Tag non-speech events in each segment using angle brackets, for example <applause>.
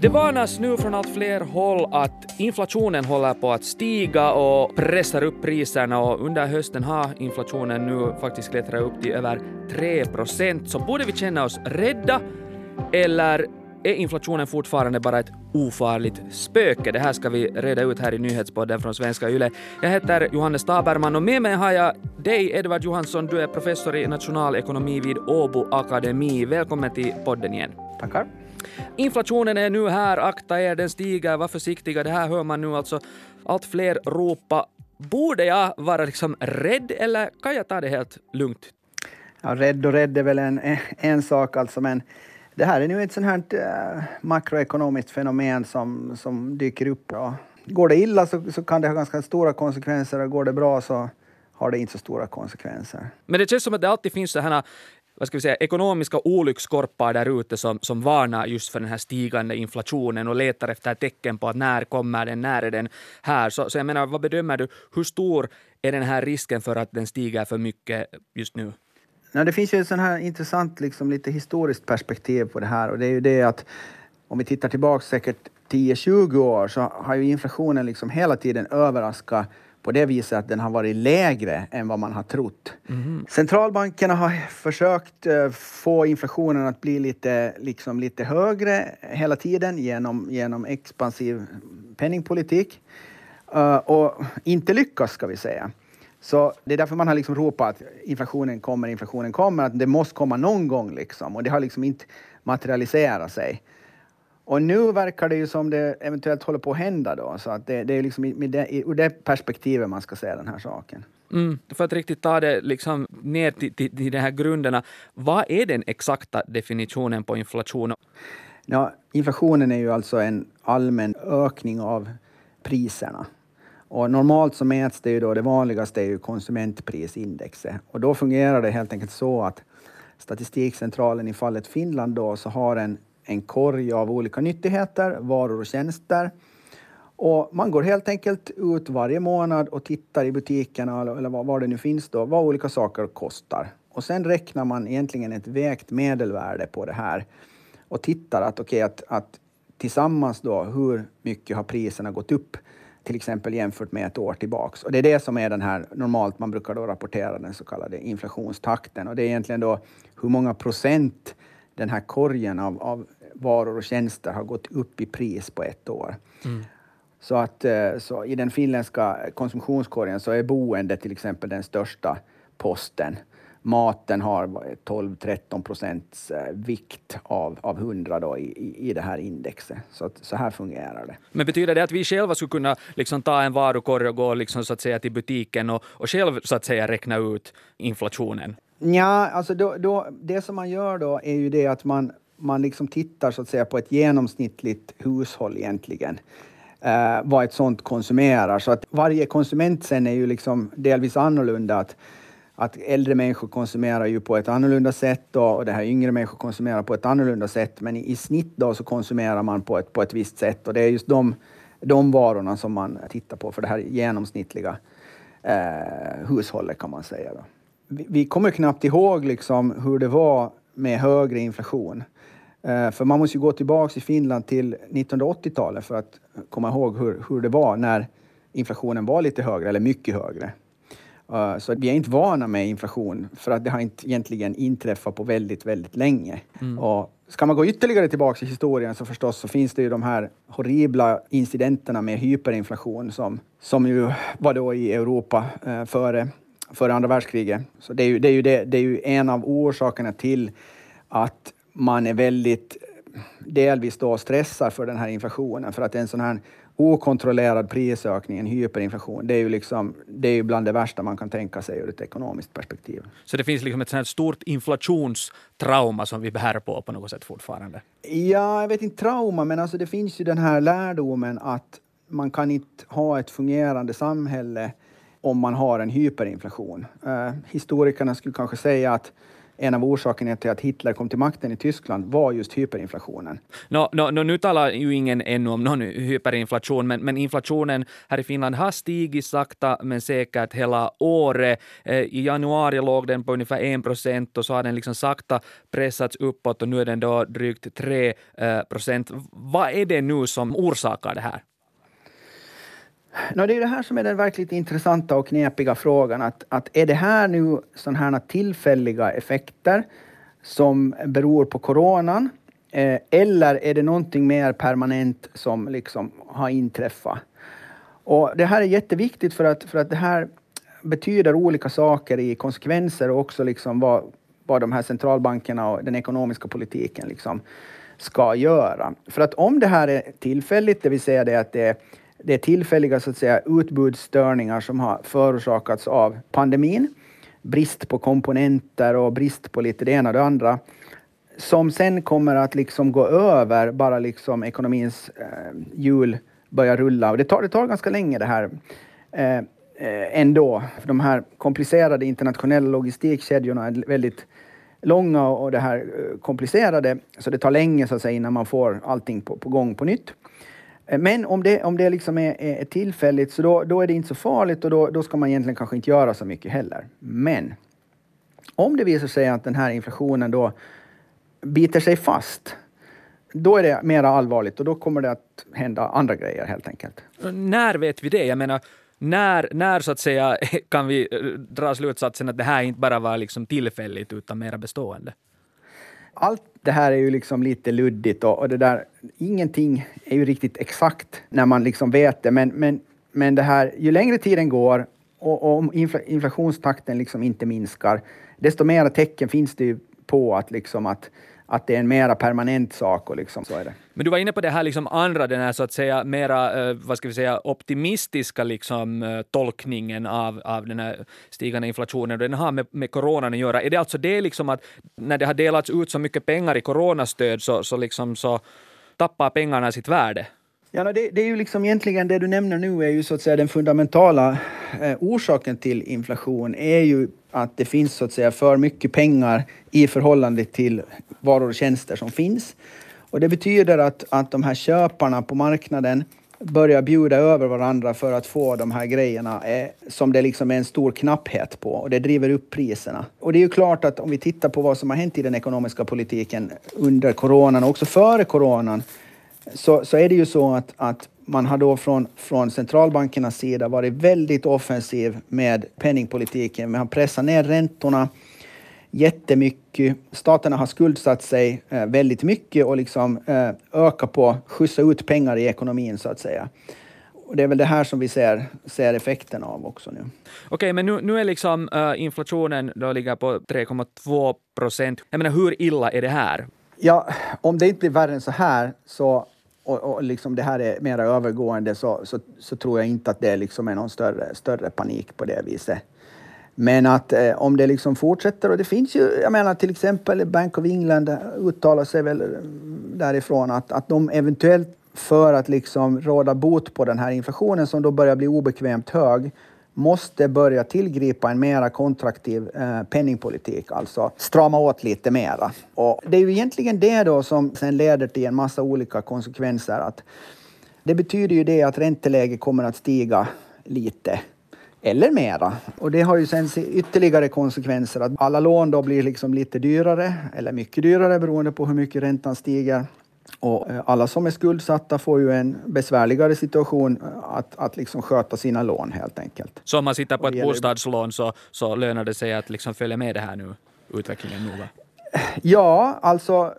Det varnas nu från allt fler håll att inflationen håller på att stiga och pressar upp priserna och under hösten har inflationen nu faktiskt klättrat upp till över 3 procent. Så borde vi känna oss rädda eller är inflationen fortfarande bara ett ofarligt spöke? Det här ska vi reda ut här i nyhetspodden från Svenska Yle. Jag heter Johannes Taberman och med mig har jag dig, Edvard Johansson. Du är professor i nationalekonomi vid Åbo Akademi. Välkommen till podden igen. Tackar. Inflationen är nu här, akta er, den stiger, var försiktiga. Det här hör man nu alltså allt fler ropa. Borde jag vara liksom rädd eller kan jag ta det helt lugnt? Ja, rädd och rädd är väl en, en sak alltså, men det här är nu ett sånt här äh, makroekonomiskt fenomen som, som dyker upp. Ja. Går det illa så, så kan det ha ganska stora konsekvenser och går det bra så har det inte så stora konsekvenser. Men det känns som att det alltid finns så här vad ska vi säga, ekonomiska olyckskorpar där ute som, som varnar just för den här stigande inflationen och letar efter tecken på att när kommer den, när är den här? Så, så jag menar, vad bedömer du, hur stor är den här risken för att den stiger för mycket just nu? Ja, det finns ju ett sån här intressant, liksom, lite historiskt perspektiv på det här och det är ju det att om vi tittar tillbaka säkert 10-20 år så har ju inflationen liksom hela tiden överraskat på det viset att den har varit lägre än vad man har trott. Mm. Centralbankerna har försökt uh, få inflationen att bli lite, liksom lite högre hela tiden genom, genom expansiv penningpolitik. Uh, och inte lyckas, ska vi säga. Så det är därför man har liksom ropat att inflationen kommer, inflationen kommer, att det måste komma någon gång liksom. Och det har liksom inte materialiserat sig. Och nu verkar det ju som det eventuellt håller på att hända då, så att det, det är liksom med det, ur det perspektivet man ska se den här saken. Mm, för att riktigt ta det liksom ner till, till, till de här grunderna, vad är den exakta definitionen på inflation? Ja, inflationen är ju alltså en allmän ökning av priserna. Och normalt så mäts det ju då, det vanligaste är ju konsumentprisindexet. Och då fungerar det helt enkelt så att Statistikcentralen i fallet Finland då så har en en korg av olika nyttigheter, varor och tjänster. Och man går helt enkelt ut varje månad och tittar i butikerna eller var det nu finns då, vad olika saker kostar. Och sen räknar man egentligen ett vägt medelvärde på det här och tittar att, okay, att, att tillsammans då, hur mycket har priserna gått upp till exempel jämfört med ett år tillbaks. Och det är det som är den här, normalt man brukar då rapportera den så kallade inflationstakten och det är egentligen då hur många procent den här korgen av, av varor och tjänster har gått upp i pris på ett år. Mm. Så att eh, så i den finländska konsumtionskorgen så är boende till exempel den största posten. Maten har 12-13 procents eh, vikt av, av 100 då i, i det här indexet. Så, att, så här fungerar det. Men betyder det att vi själva skulle kunna liksom ta en varukorg och gå liksom så att säga till butiken och, och själv så att säga räkna ut inflationen? Ja, alltså då, då, det som man gör då är ju det att man, man liksom tittar så att säga på ett genomsnittligt hushåll egentligen. Eh, vad ett sånt konsumerar. Så att varje konsument sen är ju liksom delvis annorlunda. Att, att äldre människor konsumerar ju på ett annorlunda sätt då, och det här yngre människor konsumerar på ett annorlunda sätt. Men i, i snitt då så konsumerar man på ett, på ett visst sätt och det är just de, de varorna som man tittar på för det här genomsnittliga eh, hushållet kan man säga. Då. Vi, vi kommer knappt ihåg liksom hur det var med högre inflation. Eh, för man måste ju gå tillbaka i Finland till 1980-talet för att komma ihåg hur, hur det var när inflationen var lite högre, eller mycket högre. Uh, så vi är inte vana med inflation, för att det har inte egentligen inträffat på väldigt, väldigt länge. Mm. Och ska man gå ytterligare tillbaka i historien så förstås så finns det ju de här horribla incidenterna med hyperinflation som, som ju var då i Europa uh, före, före andra världskriget. Så det är ju, det är ju, det, det är ju en av orsakerna till att man är väldigt delvis då stressar för den här inflationen. För att en sån här okontrollerad prisökning, en hyperinflation, det är ju liksom, det är ju bland det värsta man kan tänka sig ur ett ekonomiskt perspektiv. Så det finns liksom ett sånt här stort inflationstrauma som vi bär på på något sätt fortfarande? Ja, jag vet inte trauma, men alltså det finns ju den här lärdomen att man kan inte ha ett fungerande samhälle om man har en hyperinflation. Uh, historikerna skulle kanske säga att en av orsakerna till att Hitler kom till makten i Tyskland var just hyperinflationen. No, no, no, nu talar ju ingen ännu om någon hyperinflation, men, men inflationen här i Finland har stigit sakta men säkert hela året. Eh, I januari låg den på ungefär 1 procent och så har den liksom sakta pressats uppåt och nu är den då drygt 3 eh, procent. Vad är det nu som orsakar det här? No, det är det här som är den verkligt intressanta och knepiga frågan. Att, att är det här nu sådana här tillfälliga effekter som beror på coronan? Eh, eller är det någonting mer permanent som liksom har inträffat? Och det här är jätteviktigt för att, för att det här betyder olika saker i konsekvenser och också liksom vad, vad de här centralbankerna och den ekonomiska politiken liksom ska göra. För att om det här är tillfälligt, det vill säga det att det är det är tillfälliga så att säga, utbudsstörningar som har förorsakats av pandemin. Brist på komponenter och brist på lite det ena och det andra. Som sen kommer att liksom gå över bara liksom ekonomins eh, hjul börjar rulla. Och det tar, det tar ganska länge det här. Eh, eh ändå. För de här komplicerade internationella logistikkedjorna är väldigt långa och det här eh, komplicerade. Så det tar länge så att säga, innan man får allting på, på gång på nytt. Eh, men om det, om det liksom är, är tillfälligt så då, då är det inte så farligt och då, då ska man egentligen kanske inte göra så mycket heller. Men om det visar sig att den här inflationen då biter sig fast då är det mer allvarligt och då kommer det att hända andra grejer helt enkelt. När vet vi det? Jag menar, när, när så att säga <laughs> kan vi eh, dra slutsatsen att det här inte bara var liksom tillfälligt utan mera bestående? allt det här är ju liksom lite luddigt och, och, det där, ingenting är ju riktigt exakt när man liksom vet det. Men, men, men det här, ju längre tiden går och, och om inflationstakten liksom inte minskar, desto mer tecken finns det ju på att, liksom att att det är en mera permanent sak och liksom så är det. Men du var inne på det här liksom andra, den här så att säga mera, eh, vad ska vi säga, optimistiska liksom eh, tolkningen av, av den här stigande inflationen den har med, med coronan att göra. Är det alltså det liksom att när det har delats ut så mycket pengar i coronastöd så, så liksom så tappar pengarna sitt värde? Ja, det, det, är ju liksom egentligen det du nämner nu är ju så att säga den fundamentala eh, orsaken till inflation är ju att det finns så att säga för mycket pengar i förhållande till varor och tjänster som finns. Och det betyder att, att de här köparna på marknaden börjar bjuda över varandra för att få de här grejerna eh, som det liksom är en stor knapphet på och det driver upp priserna. Och det är ju klart att om vi tittar på vad som har hänt i den ekonomiska politiken under coronan och också före coronan så, så är det ju så att, att man har då från, från centralbankernas sida varit väldigt offensiv med penningpolitiken. Man har pressat ner räntorna jättemycket. Staterna har skuldsatt sig eh, väldigt mycket och liksom eh, på, skjutsa ut pengar i ekonomin så att säga. Och det är väl det här som vi ser, ser effekten av också nu. Okej, okay, men nu, nu är liksom uh, inflationen då ligger på 3,2 procent. Jag menar, hur illa är det här? Ja, om det inte blir värre än så här så och, och liksom det här är mera övergående så, så, så, tror jag inte att det liksom är någon större, större panik på det viset. Men att eh, om det liksom fortsätter, och det finns ju, jag menar till exempel Bank of England uttalar sig väl därifrån att, att de eventuellt för att liksom råda bot på den här inflationen som då börjar bli obekvämt hög måste börja tillgripa en mera kontraktiv eh, penningpolitik, alltså strama åt lite mera. Och det är ju egentligen det då som sen leder till en massa olika konsekvenser. Att det betyder ju det att ränteläget kommer att stiga lite eller mera. Och det har ju sen ytterligare konsekvenser att alla lån då blir liksom lite dyrare eller mycket dyrare beroende på hur mycket räntan stiger. Och eh, alla som är skuldsatta får ju en besvärligare situation eh, att, att liksom sköta sina lån helt enkelt. Så om man sitter på ett bostadslån så, så lönar det sig att liksom följa med det här nu, utvecklingen noga? Ja, alltså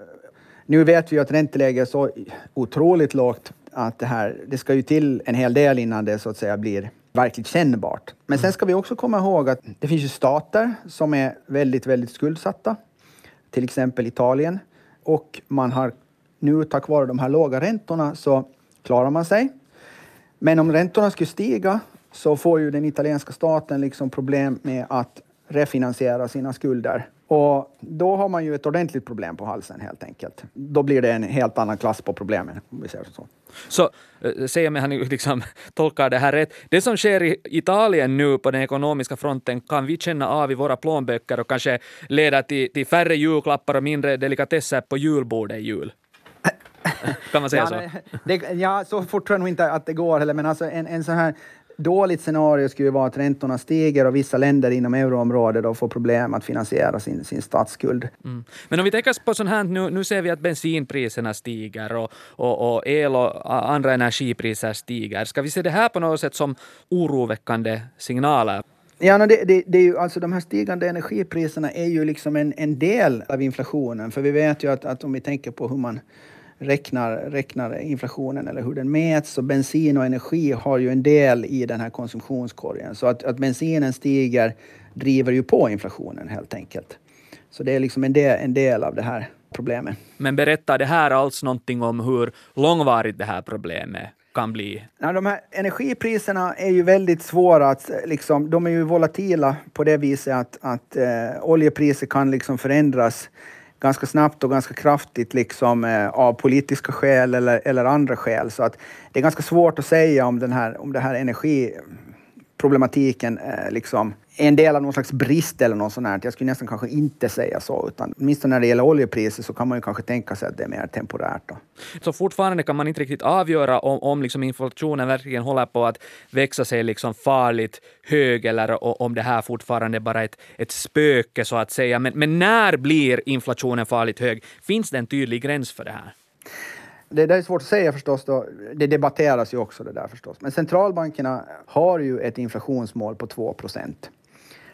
nu vet vi att ränteläget är så otroligt lågt att det här, det ska ju till en hel del innan det så att säga blir verkligt kännbart. Men sen ska vi också komma ihåg att det finns ju stater som är väldigt, väldigt skuldsatta. Till exempel Italien. Och man har nu tack vare de här låga räntorna så klarar man sig. Men om räntorna skulle stiga så får ju den italienska staten liksom problem med att refinansiera sina skulder. Och då har man ju ett ordentligt problem på halsen helt enkelt. Då blir det en helt annan klass på problemen, om vi säger så. Så eh, äh, säger mig han liksom <laughs> tolkar det här rätt. Det som sker i Italien nu på den ekonomiska fronten kan vi känna av i våra plånböcker och kanske leda till, till färre julklappar och mindre delikatesser på julbordet i jul. <laughs> kan man säga ja, så? Det, ja, så fort tror jag nog inte att det går heller, men alltså en, en sån här dåligt scenario skulle ju vara att räntorna stiger och vissa länder inom euroområdet då får problem att finansiera sin, sin statsskuld. Mm. Men om vi tänker på sånt här, nu, nu ser vi att bensinpriserna stiger och, och, och el och andra energipriser stiger. Ska vi se det här på något sätt som oroväckande signaler? Ja, no, det, det, det, är ju, alltså de här stigande energipriserna är ju liksom en, en del av inflationen. För vi vet ju att, att om vi tänker på hur man räknar, räknar inflationen eller hur den mäts. Så bensin och energi har ju en del i den här konsumtionskorgen. Så att, att bensinen stiger driver ju på inflationen helt enkelt. Så det är liksom en del, en del av det här problemet. Men berättar det här alls någonting om hur långvarigt det här problemet kan bli? Ja, de här energipriserna är ju väldigt svåra att liksom, de är ju volatila på det viset att, att eh, oljepriser kan liksom förändras ganska snabbt och ganska kraftigt liksom, eh, av politiska skäl eller, eller andra skäl. Så att det är ganska svårt att säga om den här, om den här energiproblematiken eh, liksom, en del av någon slags brist eller något sånt här. Jag skulle nästan kanske inte säga så, utan åtminstone när det gäller oljepriser så kan man ju kanske tänka sig att det är mer temporärt. Då. Så fortfarande kan man inte riktigt avgöra om, om liksom inflationen verkligen håller på att växa sig liksom farligt hög eller om det här fortfarande bara är ett, ett spöke så att säga. Men, men när blir inflationen farligt hög? Finns det en tydlig gräns för det här? Det där är svårt att säga förstås. Då. Det debatteras ju också det där förstås. Men centralbankerna har ju ett inflationsmål på 2 procent.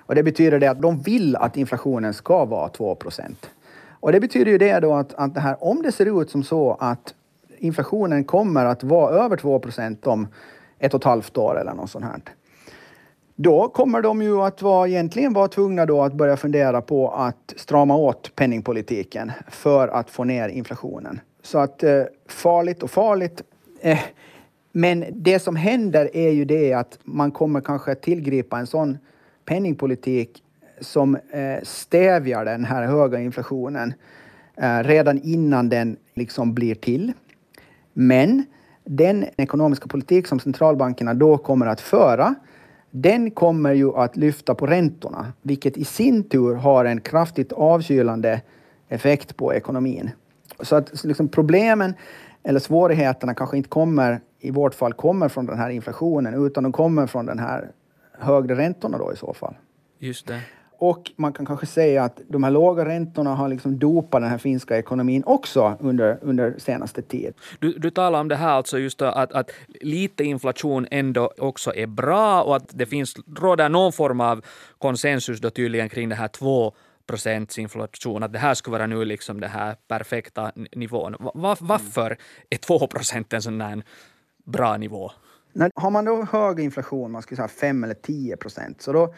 Och det betyder det att de vill att inflationen ska vara 2 procent. Och det betyder ju det då att, att det här, om det ser ut som så att inflationen kommer att vara över 2 procent om ett och ett halvt år eller något sånt här. Då kommer de ju att vara, egentligen vara tvungna då att börja fundera på att strama åt penningpolitiken för att få ner inflationen. Så att eh, farligt och farligt. Eh, men det som händer är ju det att man kommer kanske tillgripa en sån penningpolitik som eh, stävjar den här höga inflationen eh, redan innan den liksom blir till. Men den ekonomiska politik som centralbankerna då kommer att föra den kommer ju att lyfta på räntorna, vilket i sin tur har en kraftigt avkylande effekt på ekonomin. Så att liksom problemen eller svårigheterna kanske inte kommer, i vårt fall, kommer från den här inflationen utan de kommer från den här högre räntorna då i så fall. Just det. Och man kan kanske säga att de här låga räntorna har liksom dopat den här finska ekonomin också under, under senaste tid. Du, du talar om det här alltså just att, att lite inflation ändå också är bra och att det finns, råder någon form av konsensus då tydligen kring det här två procents inflation, att det här skulle vara nu liksom den här perfekta nivån. Var, varför är två procent en sån här bra nivå? När, har man då hög inflation, man skulle säga 5 eller 10 procent, så då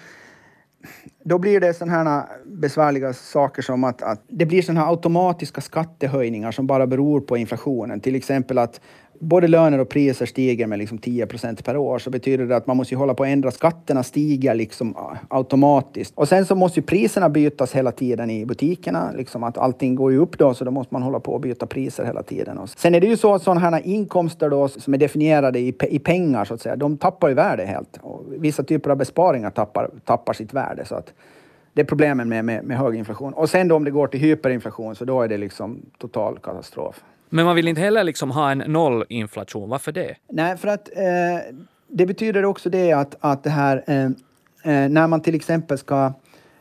då blir det sådana här besvärliga saker som att, att det blir sådana här automatiska skattehöjningar som bara beror på inflationen. Till exempel att både löner och priser stiger med liksom 10 per år så betyder det att man måste hålla på att ändra. Skatterna stiger liksom ah, automatiskt. Och sen så måste ju priserna bytas hela tiden i butikerna. Liksom att allting går ju upp då så då måste man hålla på att byta priser hela tiden. Och sen är det ju så att sådana här inkomster då som är definierade i, i pengar så att säga, de tappar ju värde helt. Och vissa typer av besparingar tappar, tappar sitt värde. Så att det är problemen med, med, med hög inflation. Och sen då om det går till hyperinflation så då är det liksom total katastrof. Men man vill inte heller liksom ha en nollinflation. Varför det? Nej, för att eh, det betyder också det att, att det här eh, eh, när man till exempel ska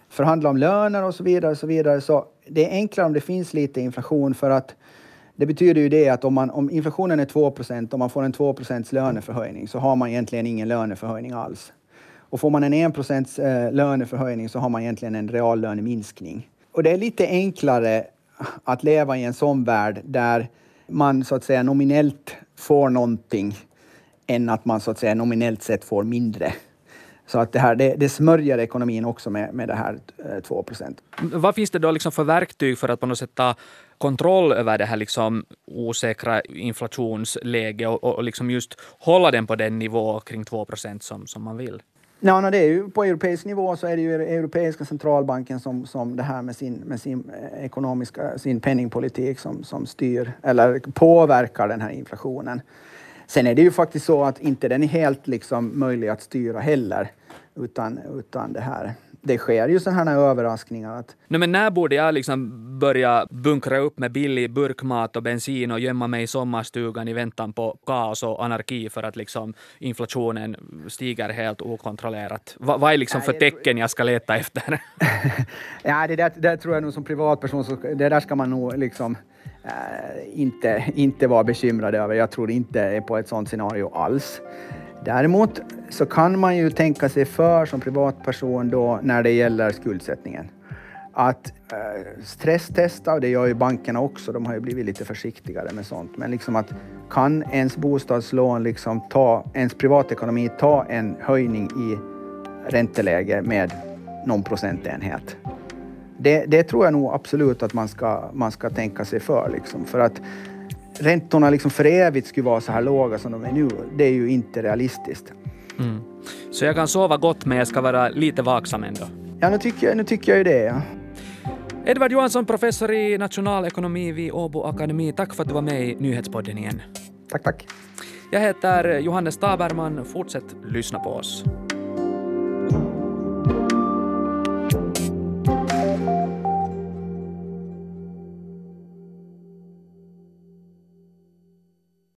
förhandla om löner och så vidare, så vidare så det är enklare om det finns lite inflation för att det betyder ju det att om, man, om inflationen är 2% och man får en 2% löneförhöjning så har man egentligen ingen löneförhöjning alls. Och får man en 1 eh, löneförhöjning så har man egentligen en reallöneminskning. Och det är lite enklare att leva i en sån värld där man så att säga nominellt får någonting än att man så att säga nominellt sett får mindre. Så att det, här, det, det smörjer ekonomin också med, med det här eh, 2 Vad finns det då liksom för verktyg för att på något sätt ta kontroll över det här liksom osäkra inflationsläget och, och liksom just hålla den på den nivå kring 2 som, som man vill? Ja, no, det är ju, på europeisk nivå så är det ju Europeiska centralbanken som, som det här med sin, med sin eh, ekonomiska, sin penningpolitik som, som styr eller påverkar den här inflationen. Sen är det ju faktiskt så att inte den är helt liksom möjlig att styra heller, utan, utan det här det sker ju sådana här överraskningar. Att... Nej, men när borde jag liksom börja bunkra upp med billig burkmat och bensin och gömma mig i sommarstugan i väntan på kaos och anarki för att liksom inflationen stiger helt okontrollerat? Va, vad är liksom för tecken jag ska leta efter? <laughs> ja, det där, det tror jag nog som privatperson, så, det där ska man nog liksom äh, inte, inte vara bekymrad över. Jag tror inte på ett sådant scenario alls. Däremot så kan man ju tänka sig för som privatperson då när det gäller skuldsättningen. Att eh, stresstesta, och det gör ju bankerna också, de har ju blivit lite försiktigare med sånt, men liksom att kan ens bostadslån, liksom ta, ens privatekonomi ta en höjning i ränteläge med någon procentenhet? Det, det tror jag nog absolut att man ska, man ska tänka sig för. Liksom, för att räntorna liksom för evigt skulle vara så här låga som de är nu, det är ju inte realistiskt. Mm. Så jag kan sova gott men jag ska vara lite vaksam ändå? Ja, nu tycker jag, nu tycker jag ju det. Ja. Edvard Johansson, professor i nationalekonomi vid Åbo Akademi. Tack för att du var med i Nyhetspodden igen. Tack, tack. Jag heter Johannes Taberman. Fortsätt lyssna på oss.